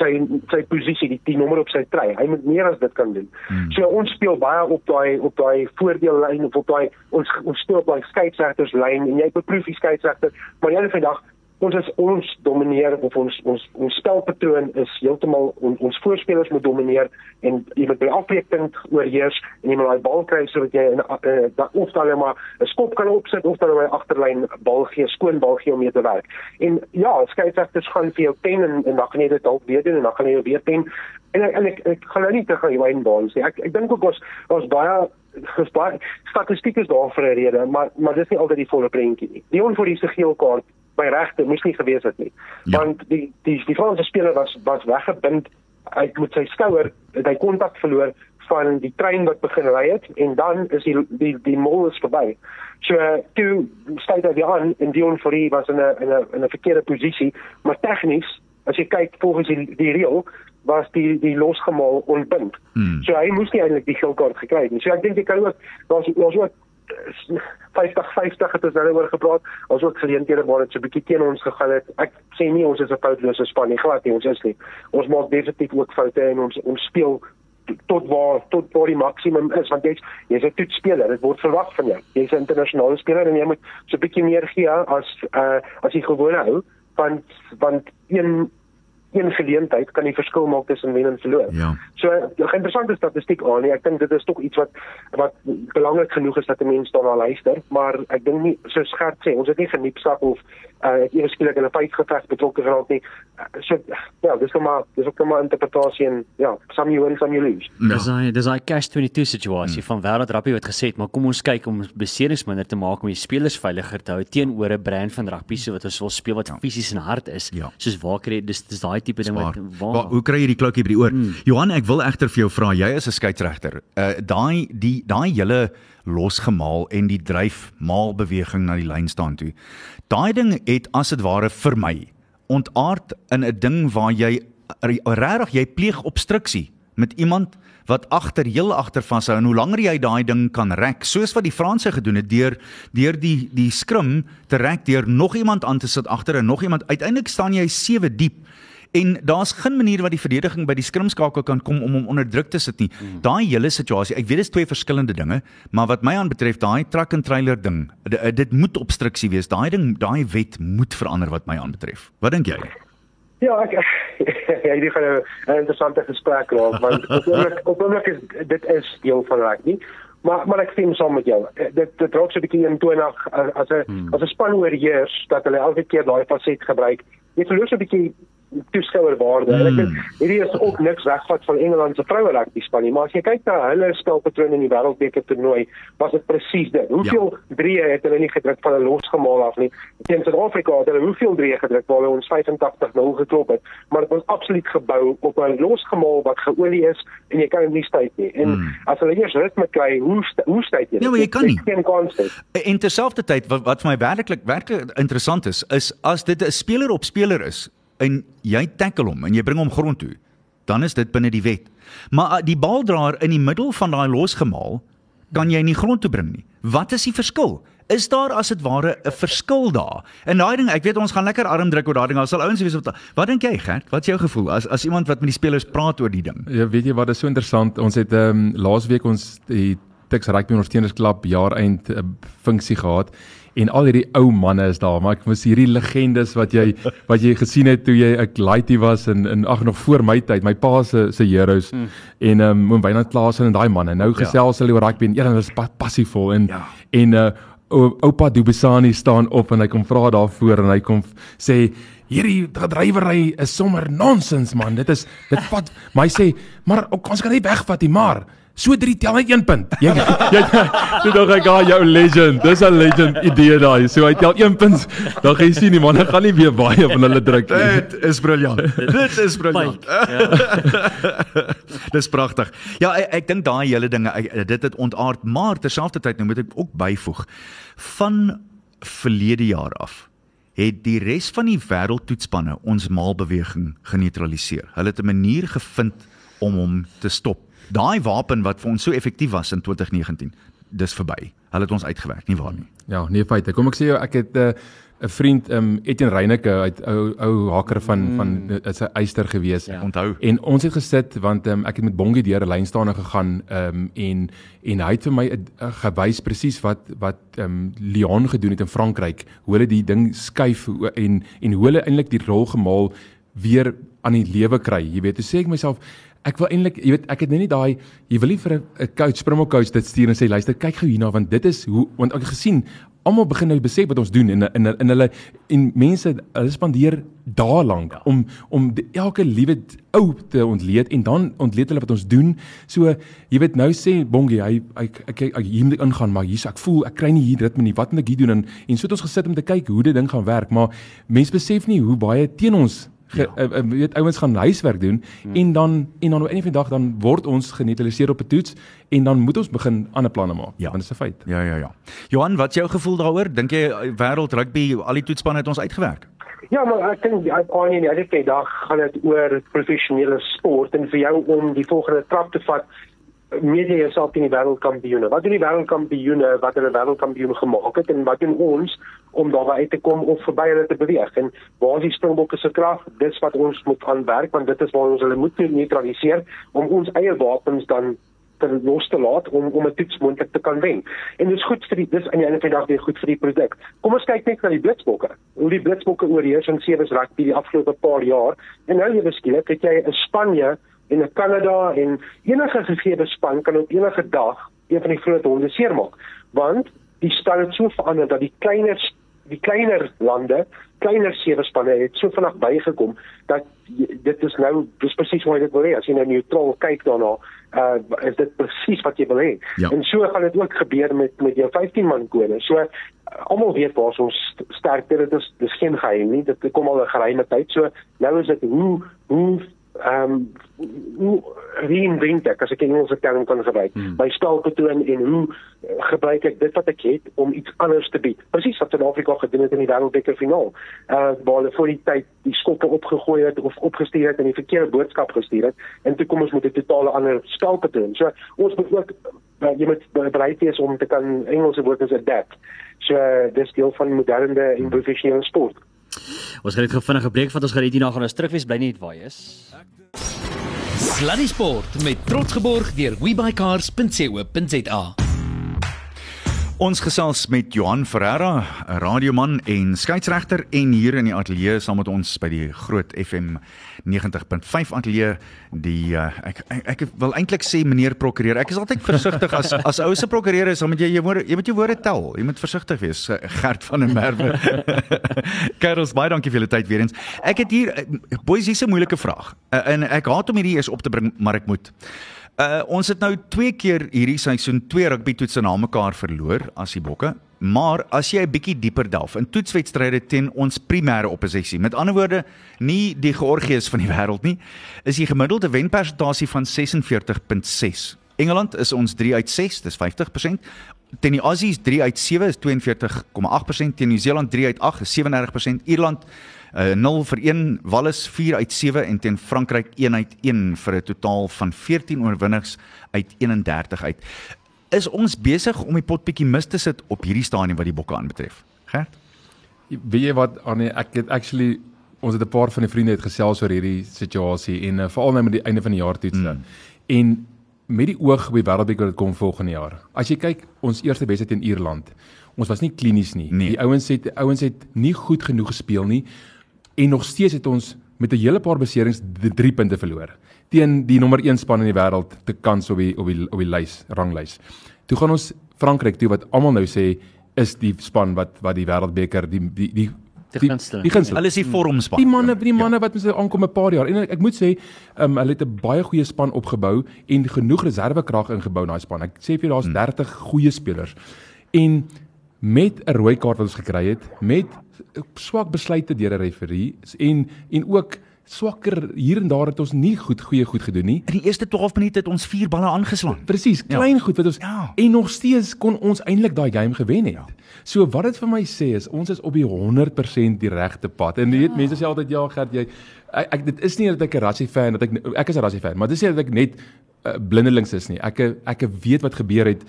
sy sy posisie die, die nommer op sy trui. Hy moet meer as dit kan doen. Hmm. So ons speel baie op daai op daai voordeellyn of op daai ons ons speel op daai skeieregterslyn en jy beproef die skeieregter, maar jy van dag ons is ons domineer of ons ons ons spelpatroon is heeltemal on, ons voorspelers moet domineer en jy moet by afbreekpunt oorheers en jy moet daai bal kry sodat jy in uh, da, of dan maar 'n skop kan opsit of dan by agterlyn bal gee, skoon bal gee om mee te werk. En ja, skeieregters gaan vir jou pen en en dan gaan jy dit dalk weer doen en dan gaan jy weer pen. En en ek, ek gaan nou nie te gaan Wayne Barnes nie. Ek ek dink ook ons ons baie ges baie statistiek is daar vir 'n rede, maar maar dis nie altyd die volle prentjie nie. Dion vir die geel kaart by regte moes nie gewees het nie. Ja. Want die die die Franse speler was was weggebind uit met sy skouer, hy kontak verloor van die trein wat begin ry het en dan is die die die mol is verby. So toe stay hy weer aan en Dion Fourie was in 'n in 'n in 'n verkeerde posisie, maar tegnies as jy kyk volgens die die reël was die die losgemaal onbind. Hmm. So hy moes nie eintlik die geel kaart gekry het nie. So ek dink jy kan ook daar's daar's ook 50 50 het ons nou oor gepraat. Ons ook geleenthede waar dit so 'n bietjie teen ons gegaan het. Ek sê nie ons is 'n foutlose span nie, glad nie, ons is nie. Ons maak definitief ook foute en ons ons speel tot waar tot waar die maksimum is want jy's jy's 'n toetsspeler dit word verwag van jou jy's 'n internasionale speler en jy moet so 'n bietjie meer gee as uh, as jy gewone hou want want een een geleentheid kan die verskil maak tussen wen en verloor Ja. So 'n interessante statistiek aan. nie. Ek dink dit is tog iets wat wat belangrik genoeg is dat 'n mens daarna luister, maar ek dink nie so skerp sê ons het nie geniepsak of uh ek ewe skielik in 'n vyfgeveg betrokke geraak nie. Uh, so ja, dis net maar dis ook net maar interpretasie en ja, some you win, some you lose. Ja. Dis daai dis daai cash 22 situasie hmm. van wêreld rugby wat gesê het, maar kom ons kyk om beserings minder te maak om die spelers veiliger te hou teenoor 'n brand van rugby so wat ons wil speel wat ja. fisies en hard is. Ja. Soos waar kry dis dis daai tipe ding wat Waar, waar, hoe kry jy die klokkie by die oor? Mm. Johan, ek wil egter vir jou vra, jy is 'n skeieregter. Uh daai die daai hele losgemaal en die dryf maal beweging na die lyn staan toe. Daai ding het as dit ware vir my ontaard in 'n ding waar jy regtig jy pleeg obstruksie met iemand wat agter heel agter vashou en hoe langer jy daai ding kan rek soos wat die Franse gedoen het deur deur die die skrim te rek deur nog iemand aan te sit agter en nog iemand uiteindelik staan jy 7 diep en daar's geen manier wat die verdediging by die skrimskakel kan kom om hom onder druk te sit nie. Mm. Daai hele situasie, ek weet dit is twee verskillende dinge, maar wat my aanbetref, daai truck and trailer ding, dit, dit moet obstruksie wees. Daai ding, daai wet moet verander wat my aanbetref. Wat dink jy? Ja, ek ja, hierdie gaan 'n interessante gesprek raak want op oomblik op oomblik is dit is deel van rugby. Maar maar ek stem saam met jou. Eh, Dit dit raak so 'n bietjie eentonig as as 'n hmm. as 'n span oorheers dat hulle elke keer daai faset gebruik. Jy verloor so 'n bietjie toeskouerwaarde. Mm. En ek dink hierdie is ook niks wegvat van Engeland se vroue rugby span nie, maar as jy kyk na hulle spelpatroon in die wêreldbeker toernooi, was dit presies dit. Hoeveel ja. drieë het hulle nie gedruk van 'n losgemaal af nie? Teen Suid-Afrika het hulle hoeveel drieë gedruk waar hulle ons 85-0 geklop het, maar dit was absoluut gebou op 'n losgemaal wat geolie is en jy kan dit nie styt nie. En mm. as hulle eers ritme kry, hoe hoe styt jy? Nee, maar jy kan nie. Geen kans nie. En terselfdertyd wat wat vir my werklik werklik interessant is, is as dit 'n speler op speler is en jy tackle hom en jy bring hom grond toe, dan is dit binne die wet. Maar uh, die baldraer in die middel van daai losgemaal kan jy nie grond toe bring nie. Wat is die verskil? Is daar as dit ware 'n verskil daar? En daai ding, ek weet ons gaan lekker arm druk oor daai ding. Daar sal ouens wees wat Wat dink jy, Gert? Wat is jou gevoel as as iemand wat met die spelers praat oor die ding? Ja, weet jy wat is so interessant? Ons het ehm um, laasweek ons die Tuks Rugby Ondersteunersklub jaar eind uh, funksie gehad en al hierdie ou manne is daar, maar ek mis hierdie legendes wat jy wat jy gesien het toe jy 'n laaitie was en en ag nog voor my tyd, my pa se se heroes hmm. en ehm um, Moen Wynand Klaasen en daai manne. Nou gesels hulle ja. oor rugby en een is pa passievol en ja. en uh oupa Dubesani staan op en hy kom vra daarvoor en hy kom sê hierdie drywery is sommer nonsens man dit is dit vat my sê maar ons kan nie wegvat nie maar So drie tel net 1 punt. Jy jy jy dog ek gaan jou legend. Dis 'n legend idee daai. So hy tel 1 punt. Dan gaan jy sien die manne gaan nie weer baie van hulle druk nie. Dit is briljant. Dit is briljant. Ja. Dis pragtig. Ja, ek, ek dink daai hele dinge dit het ontaard, maar terselfdertyd nou moet ek ook byvoeg van verlede jaar af het die res van die wêreldtoetspanne ons maalbeweging geneutraliseer. Hulle het 'n manier gevind om hom te stop daai wapen wat vir ons so effektief was in 2019, dis verby. Hulle het ons uitgewerk, nie waar nie. Ja, nee feite. Kom ek sê jou ek het 'n uh, 'n vriend um Etienne Reyneke uit ou ou haker van mm. van is 'n eyster gewees. Ja. Onthou. En ons het gesit want um ek het met Bongie deur 'n lynstaande gegaan um en en hy het vir my uh, gewys presies wat wat um Lyon gedoen het in Frankryk. Hoe hulle die ding skuif en en hoe hulle eintlik die rol gemaal weer aan die lewe kry. Jy weet, toe sê ek myself Ek wil eintlik, jy weet, ek het net nie daai jy wil nie vir 'n coach, Springbok coach dit stuur en sê luister, kyk gou hierna want dit is hoe want ek het gesien almal begin nou besef wat ons doen en in in hulle en mense hulle spandeer dae lank ja. om om die, elke liewe ou te ontleed en dan ontleed hulle wat ons doen. So jy weet nou sê Bongie, hy ek ek, ek hier moet ek ingaan maar hier's ek voel ek kry nie hier ritme nie. Wat moet ek hier doen en en so het ons gesit om te kyk hoe dit ding gaan werk, maar mense besef nie hoe baie teen ons ge, ja. uh, weet ouens gaan huiswerk doen hmm. en dan en dan op 'n of 'n dag dan word ons geneutraliseer op 'n toets en dan moet ons begin ander planne maak. Ja. Want dit is 'n feit. Ja ja ja. Johan, wat is jou gevoel daaroor? Dink jy eh, wêreld rugby al die toetsspanne het ons uitgewerk? Ja, maar ek dink aan nie, elke dag gaan dit oor professionele sport en vir jou om die volgende trap te vat media jouself in die wêreldkampioene. Wat doen die wêreldkampioene wat hulle wêreldkampioen gemaak het en wat doen ons om daarby uit te kom of verby hulle te beweeg? En waar is die Springbokke se krag? Dis wat ons moet aanwerk want dit is waar ons hulle moet neutraliseer om ons eie wapens dan te los te laat om om 'n toets moontlik te kan wen. En dit is goed vir die dis aan die einde van die dag weer goed vir die produk. Kom ons kyk net na die Blitsbokke. Hoe die Blitsbokke oorheers in sewe rugby die afgelope paar jaar en nou jy beskik het jy 'n Spanje en in Kanada en enige gegee span kan op enige dag een van die groot honde seermaak want die stand het so verander dat die kleiner die kleiner lande kleiner sewe spanne het so vinnig bygekom dat dit is nou dis presies hoe dit wil hê. As jy nou neutraal kyk daarna uh is dit presies wat jy wil hê. Ja. en so gaan dit ook gebeur met met jou 15 man kode. So uh, almal weet waar ons sterk dit is dis geen geheim nie. Dit kom al 'n geheime tyd. So nou is dit hoe hoe ehm um, hoe reinvent ek as ek 'n Engelse term kan gebruik hmm. by spelpatroon en hoe uh, gebruik ek dit wat ek het om iets anders te bied. Presies wat Suid-Afrika gedoen het in die wêreldbeker finaal. Uh waar hulle voor die tyd die skoppe opgegooi het of opgestuur het en die verkeerde boodskap gestuur het. En toe kom ons met 'n totale ander spelpatroon so ons moet ook uh, jy moet bereid wees om te kan Engelse woorde adapt. So dis deel van moderne en professionele sport Ons gaan net gou vinnige breek vat. Ons gaan net hierna gaan ons terugwees bly net waar jy is. Sluddy Sport met trots geborg deur webycars.co.za. Ons gesels met Johan Ferreira, 'n radioman en skeieregter en hier in die ateljee saam met ons by die Groot FM 90.5 ateljee die uh, ek, ek ek wil eintlik sê meneer prokureur. Ek is altyd versigtig as as ou se prokureur is, dan moet jy jou woorde jy moet jou woorde tel. Jy moet versigtig wees. eh, Gert van der Merwe. Karels, baie dankie vir julle tyd weer eens. Ek het hier eh, boys hier's 'n moeilike vraag. En ek haat om hierdie eers op te bring, maar ek moet. Uh ons het nou twee keer hierdie seisoen twee rugby toetse na mekaar verloor as die Bokke. Maar as jy 'n bietjie dieper delf in toetswedstryde teen ons primêre oppositie, met ander woorde, nie die Georgiërs van die wêreld nie, is die gemiddelde wenpersentasie van 46.6. Engeland is ons 3 uit 6, dis 50%. Teen die Aussies 3 uit 7 is 42,8%, teen Nieu-Seeland 3 uit 8 is 37%, Ierland uh, 0 vir 1, Wallis 4 uit 7 en teen Frankryk 1 uit 1 vir 'n totaal van 14 oorwinnings uit 31 uit. Is ons besig om die pot bietjie mis te sit op hierdie stadium wat die bokke aanbetref? Gert? Weet jy wat Annie, ek het actually ons het 'n paar van die vriende het gesels oor hierdie situasie en uh, veral nou met die einde van die jaar toetse. Mm. En met die oog op die wêreldbeker wat kom volgende jaar. As jy kyk, ons eerste wedstryd teen Ierland. Ons was nie klinies nie. Nee. Die ouens het ouens het nie goed genoeg gespeel nie en nog steeds het ons met 'n hele paar beserings 3 punte verloor teen die nommer 1 span in die wêreld te kans op die op die op die lys, ranglys. Toe gaan ons Frankryk toe wat almal nou sê is die span wat wat die wêreldbeker die die die Die gunsteling. Die gunsteling. Hulle is die vormspan. Die manne, die manne wat met hulle aankom 'n paar jaar. En ek, ek moet sê, um, hulle het 'n baie goeie span opgebou en genoeg reservekrag ingebou in daai span. Ek sê vir jou daar's Hmm. 30 goeie spelers. En met 'n rooi kaart wat ons gekry het, met swak besluite deur 'n referee en en ook swakker hier en daar het ons nie goed goeie goed gedoen nie. In die eerste 12 minute het ons 4 balle aangeslaan. Presies, klein ja. goed wat ons Ja. en nog steeds kon ons eintlik daai game gewen het. Ja. So wat dit vir my sê is ons is op die 100% die regte pad. En jy weet mense sê altyd ja Gert jy ek, ek dit is nie dat ek 'n Rassie fan dat ek ek is 'n Rassie fan, maar dit is nie dat ek net uh, blindelings is nie. Ek ek weet wat gebeur het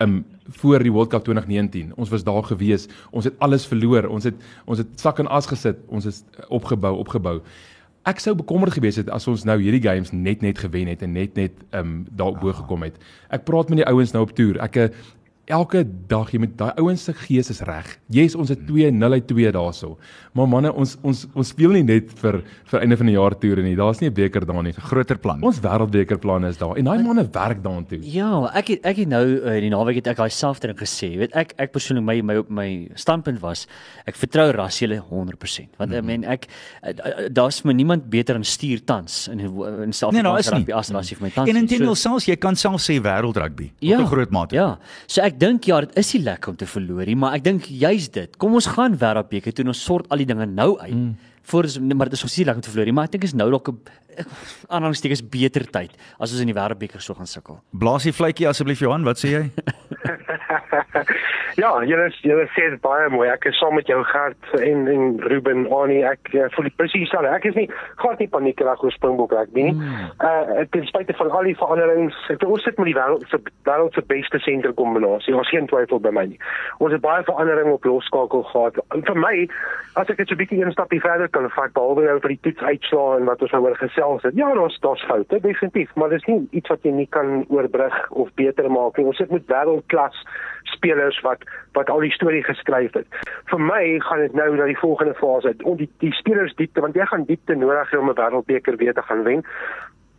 um voor die World Cup 2019. Ons was daar gewees. Ons het alles verloor. Ons het ons het sak en as gesit. Ons is opgebou, opgebou. Ek sou bekommerd gewees het as ons nou hierdie games net net gewen het en net net um daarbo gekom het. Ek praat met die ouens nou op toer. Ek eh, elke dag jy met daai ouens se gees is reg. Yes, ons het 2-0 uit 2 daarso. Maar manne, ons ons ons speel nie net vir vir einde van die jaar toer nie. Daar's nie 'n beker daar nie. Groter plan. Ons wêreldbeker planne is daar en daai manne werk daartoe. Ja, ek het, ek het nou uh, die naweek het ek daai selfde ding gesê. Jy weet, ek ek persoonlik my my my standpunt was ek vertrou Rassiele 100%. Want mm -hmm. ek meen ek uh, uh, daar's my niemand beter in stuur tans in in self Nee, nou as Rassie vir my tans. En intendeel selfs jy kan self sê wêreldrugby Ja, op 'n groot mate. Ja. So ek dink ja, dit is nie lekker om te verloor nie, maar ek dink juis dit. Kom ons gaan wêreldbeker toe en ons sort al die dinge nou uit. Mm. Voor is maar dit is nie lekker om te verloor nie, maar ek dink is nou dalk 'n aanhalingstekens beter tyd as ons in die wêreldbeker so gaan sukkel. Blaas die vletjie asseblief Johan, wat sê jy? ja, julle julle sê dit baie mooi. Ek is saam met jou Gert en en Ruben Annie. Ek uh, voel presies dieselfde. Ek is nie glad nie paniekerig oor Springbok rugby nie. Uh ten spyte van al die veranderings, ek dink ons sit met die wêreld se wêreld se beste senterkombinasie. Ons geen twyfel by my nie. Ons het baie verandering op losskakel gehad. En vir my, as ek dit so 'n bietjie een stapie verder kan vat, behalwe nou vir die toets uitslaa en wat ons nou oor gesels het. Ja, daar's daar's foute, definitief, maar dis nie iets wat jy nie kan oorbrug of beter maak nie. Ons sit met wêreldklas spelers wat wat al die storie geskryf het. Vir my gaan dit nou na die volgende fase. Om die die spelers diepte want jy gaan diepte nodig hê om 'n wêreldbeker weer te gaan wen.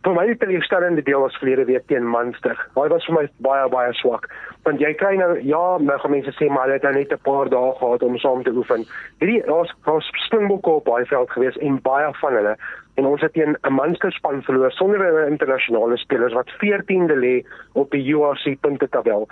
Vir my die teleurstellende deel was verlede week teen Munster. Daai was vir my baie baie swak. Want jy kry nou ja, nou gaan mense sê maar hulle het nou net 'n paar dae gehad om saam te oefen. Hierdie daar's daar's Springbokke op baie veld gewees en baie van hulle en ons het teen 'n Munster span verloor sonder 'n internasionale spelers wat 14de lê op die URC puntetabel.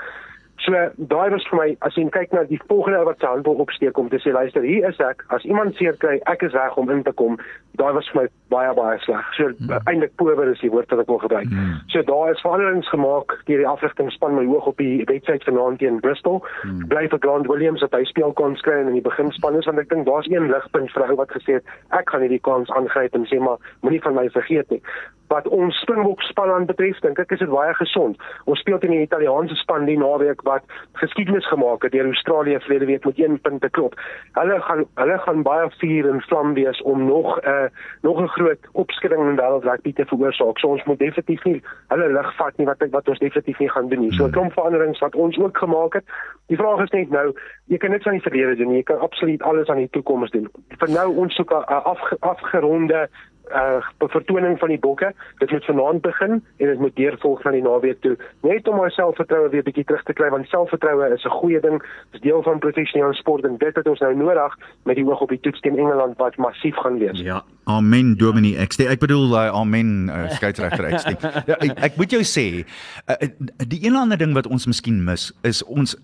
So daai was vir my as jy kyk na die volgende ou wat sy hand opsteek om te sê luister hier is ek as iemand seer kry ek is reg om in te kom daai was vir my baie baie sleg so mm. eintlik power is die woord wat ek wil gebruik mm. so daar is veranderings gemaak deur die afrigtingspan my hoog op die wedstryd vanaand teen Bristol mm. bly vir Grant Williams dat hy speel kans kry in die beginspan is want ek dink daar's een ligpunt vir 'n ou wat gesê het ek gaan hierdie kans aangryp en sê maar moenie van my vergeet nie wat ons Springbok span aan betref, dink ek is dit baie gesond. Ons speel teen die Italiaanse span die naweek wat geskiedenis gemaak het deur Australië verlede week met 1 punt te klop. Hulle gaan hulle gaan baie vuur en vlam wees om nog 'n uh, nog 'n groot opskudding in wêreld rugby te veroorsaak. So ons moet definitief nie hulle lig vat nie wat wat ons definitief nie gaan doen nie. So 'n klomp veranderings wat ons ook gemaak het. Die vraag is net nou, jy kan niks aan die verlede doen nie. Jy kan absoluut alles aan die toekoms doen. Vir nou ons soek 'n afge, afgeronde uh vertoning van die bokke. Dit moet vanaand begin en dit moet deurvolg na die naweek toe. Net om my selfvertroue weer bietjie terug te kry want selfvertroue is 'n goeie ding. Dit is deel van professionele sport en dit het ons nou nodig met die oog op die toets teen Engeland wat massief gaan wees. Ja. Amen Dominie. Ek sê ek bedoel uh, amen uh, skeieregter ek sê. Ja, ek, ek moet jou sê uh, die een ander ding wat ons miskien mis is ons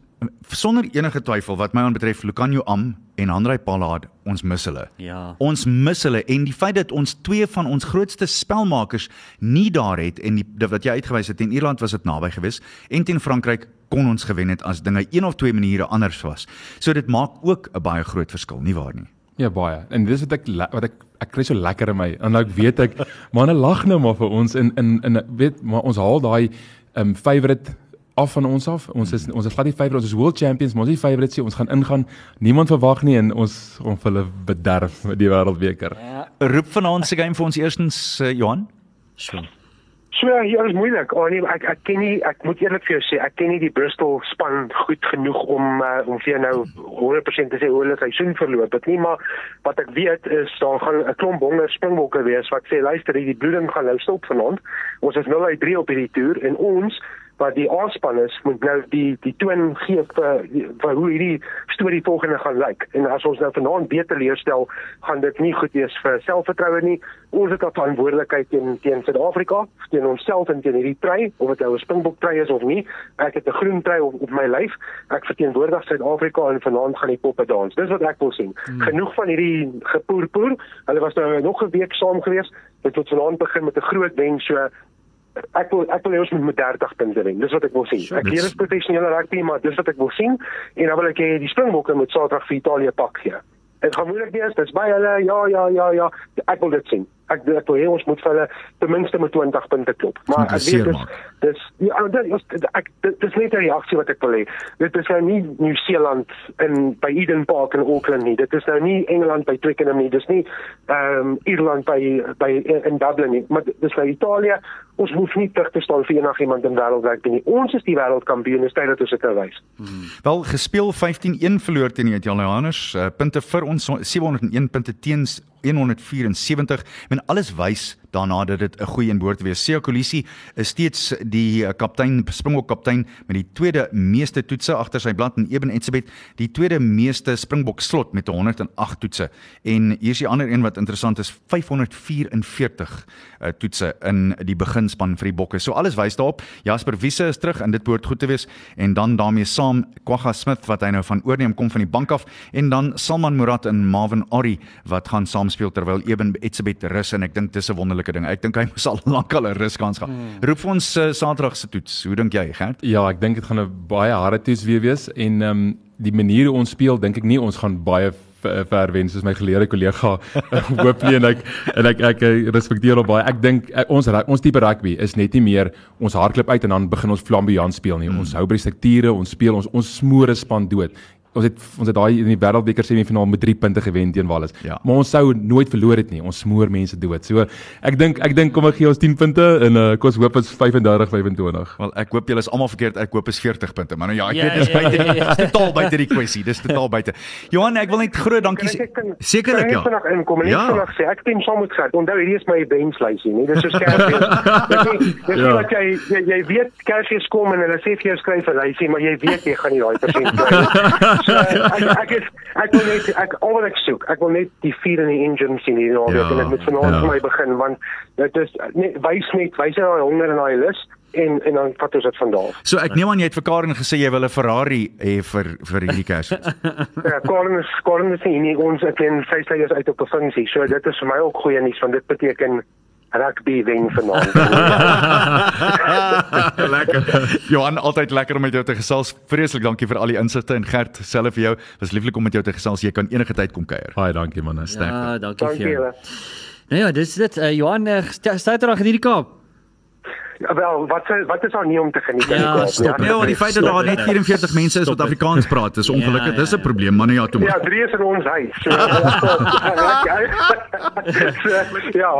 sonder enige twyfel wat my aanbetref Lucanio Am en Andrei Pallad ons mis hulle. Ja. Ons mis hulle en die feit dat ons twee van ons grootste spelmakers nie daar het en die wat jy uitgewys het in Ierland was dit naby geweest en teen Frankryk kon ons gewen het as dinge een of twee maniere anders was. So dit maak ook 'n baie groot verskil, nie waar nie? Ja baie. En dis wat ek wat ek ek kry so lekker in my. En nou weet ek manne lag nou maar vir ons in in in weet maar ons haal daai um favorite af van ons af. Ons is ons is glad nie favourite, ons is world champions, maar ons is nie favourite nie. Ons gaan ingaan. Niemand verwag nie en ons gaan vir hulle bederf met die wêreldbeker. Ja. Roep vanaand se game vir ons eerstens uh, Johan. So. So ja, hier is moeilik. Oh, nee, ek ek ken nie ek moet eerlik vir jou sê, ek ken nie die Bristol span goed genoeg om uh, om vir nou 100% te sê hoe hulle seisoen verloop het nie, maar wat ek weet is daar gaan 'n klomp honger springbokke wees wat sê luister, hierdie bloeding gaan nou stop vanaand. Ons is 0 uit 3 op hierdie toer en ons wat die aanspan is moet nou die die toon gee vir, vir hoe hierdie storie volgende gaan lyk. En as ons nou vanaand beter leerstel, gaan dit nie goed wees vir selfvertroue nie. Ons het 'n verantwoordelikheid teen teen Suid-Afrika, teen onsself en teen hierdie trei, of dit nou 'n Springbok trei is of nie. Ek het 'n groen trei op, op my lyf. Ek verteenwoordig Suid-Afrika en vanaand gaan die poppe dans. Dis wat ek wil sien. Hmm. Genoeg van hierdie gepoerpoer. Hulle was nou nog 'n week saam gewees. Dit moet vanaand begin met 'n groot wen so ek wil ek wil hê ons moet met 30 punte wen. Dis wat ek wil sien. Ek leer as professionele rugby, maar dis wat ek wil sien en dan wil ek hê die Springbokke moet Saterdag vir Italië pak gee. Dit gaan moeilik wees. Dit's baie hulle. Ja, ja, ja, ja. Ek wil dit sien ek ek wil hê ons moet vir hulle ten minste met 20 punte klop. Maar ek weet dis dis ja, dit is ek dit is net 'n reaksie wat ek wil hê. Dit is nou nie Nieu-Seeland in by Eden Park in Auckland nie. Dit is nou nie Engeland by Twickenham nie. Dis nie ehm um, Ierland by by in Dublin nie. Maar dis nou Italië. Ons hoef nie terug te staan vir enigiemand in wêreldwyd nie. Ons is die wêreldkampioen, dis tyd dat ons dit nou wys. Hmm. Wel gespeel 15-1 verloor teen die Italianers. Uh, punte vir ons 701 punte teens 174 en alles wys daarna dat dit 'n goeie inboord wees. Sia Kolisi is steeds die eh, kaptein, Springbok kaptein met die tweede meeste toetse agter sy blad en Eben Etzebeth die tweede meeste Springbok slot met 108 toetse. En hier is die ander een wat interessant is, 544 uh, eh, toetse in die beginspan vir die Bokke. So alles wys daarop. Jasper Wiese is terug en dit behoort goed te wees en dan daarmee saam Kwagga Smith wat hy nou van oorneem kom van die bank af en dan Salman Murat en Marvin Ari wat gaan saamspeel terwyl Eben Etzebeth rus en ek dink dis 'n wonderlike wonderlike ding. Ek dink hy moes al lank al 'n ruskans gehad. Hmm. Roep vir ons uh, Saterdag se toets. Hoe dink jy, Gert? Ja, ek dink dit gaan 'n baie harde toets weer wees en ehm um, die manier hoe ons speel, dink ek nie ons gaan baie ver wen soos my geleerde kollega hooplik en ek en ek ek, ek respekteer hom baie. Ek dink eh, ons ons tipe rugby is net nie meer ons hardloop uit en dan begin ons flamboyant speel nie. Hmm. Ons hou by die strukture, ons speel ons ons smoore span dood ons het ons het daai in die wêreldbeker semifinaal met 3 punte gewen teen Wallis. Ja. Maar ons sou nooit verloor het nie. Ons smoor mense dood. So ek dink ek dink kom ek gee ons 10 punte en uh, ek hoop dit is 35 25. Wel ek hoop julle is almal verkeerd. Ek hoop is 40 punte. Maar nou ja, ek ja, weet dis ja, buite ja, ja, ja. totaal buite die kwessie. Dis totaal buite. Johan, ek wil net groot dankie sê. Sekerlik ja. Kan inkom en ja. ek sê ek teen saam met gehad. Onthou hierdie is my benchlysie, nie? Dis so skerp. Dis nie wat jy jy, jy weet Kersies kom en hulle sê vir jou skryf 'n lysie, maar jy weet jy gaan nie daai persent kry. So ek ek is ek wil net ek al wat ek soek, ek wil net die vuur in die engine sien hier nou ja, en ek moet vanaand ja. vir my begin want dit is net wys net wys hy daai honger en daai lus en en dan vat ons dit van daar. So ek neem aan jy het vir Karen gesê jy wil 'n Ferrari hê vir vir hierdie Kersfees. ja, Karen is Karen is nie ons ek ken sy sê jy's uit op 'n funksie. So dit is vir my ook goeie nuus want dit beteken rugby wen vanaand. lekker. Johan, altyd lekker om met jou te gesels. Vreeslik dankie vir al die insigte en Gert, selfs vir jou. Was lieflik om met jou te gesels. Jy kan enige tyd kom kuier. Baie dankie man, sterk. Ja, dankie, dankie vir jou. Nou ja, dis dit uh, Johan uh, staat er in die Kaap. Ja, wel, wat is wat is daar nie om te geniet in die Ja, Kaap nie? stop. Ja, die feit dat daar net 44 mense is wat Afrikaans praat, is ongelukkig. Dis 'n probleem, maar nee ja, toe Ja, maar. drie is in ons huis. So, so, ja,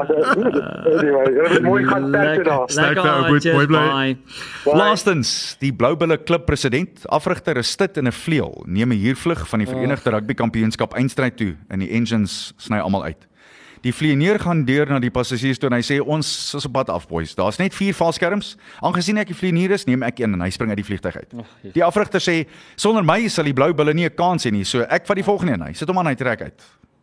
anyway, dit is mooi gaan tyd daar. Sterkte, ou, goed, mooi bly. Laastens, die Bloubulle klub president, afrigter is dit in 'n vleuel, neem 'n huurvlug van die Verenigde Rugby Kampioenskap eindstryd toe en die engines sny almal uit. Die vlieëneer gaan deur na die passasiers toe en hy sê ons is op pad af boys. Daar's net vier valskerms. Aangesien ek die vlieëneer is, neem ek een en hy spring uit die vliegtyg uit. Die afrigter sê sonder my sal die blou bulle nie 'n kans hê nie. So ek vat die volgende een. Hy sit hom aan hy trek uit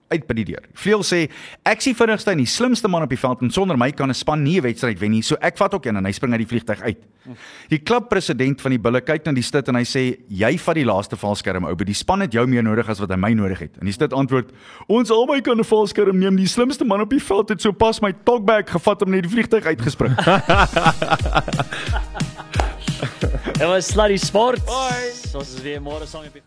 uit by die deur. Vleuel sê ek sien vinnigste en die slimste man op die veld en sonder my kan 'n span nie 'n wedstryd wen nie. So ek vat ook een en hy spring uit die vliegtyg uit. Die klubpresident van die Bulle kyk na die stit en hy sê jy vat die laaste valskerm ou, die span het jou meer nodig as wat hy my nodig het. En die stit antwoord ons albei kan 'n valskerm neem. Die slimste man op die veld het sopas my talkback gevat om net die vliegtyg uitgespring. Dit was Sluddy Sport. Ons is weer môre saam met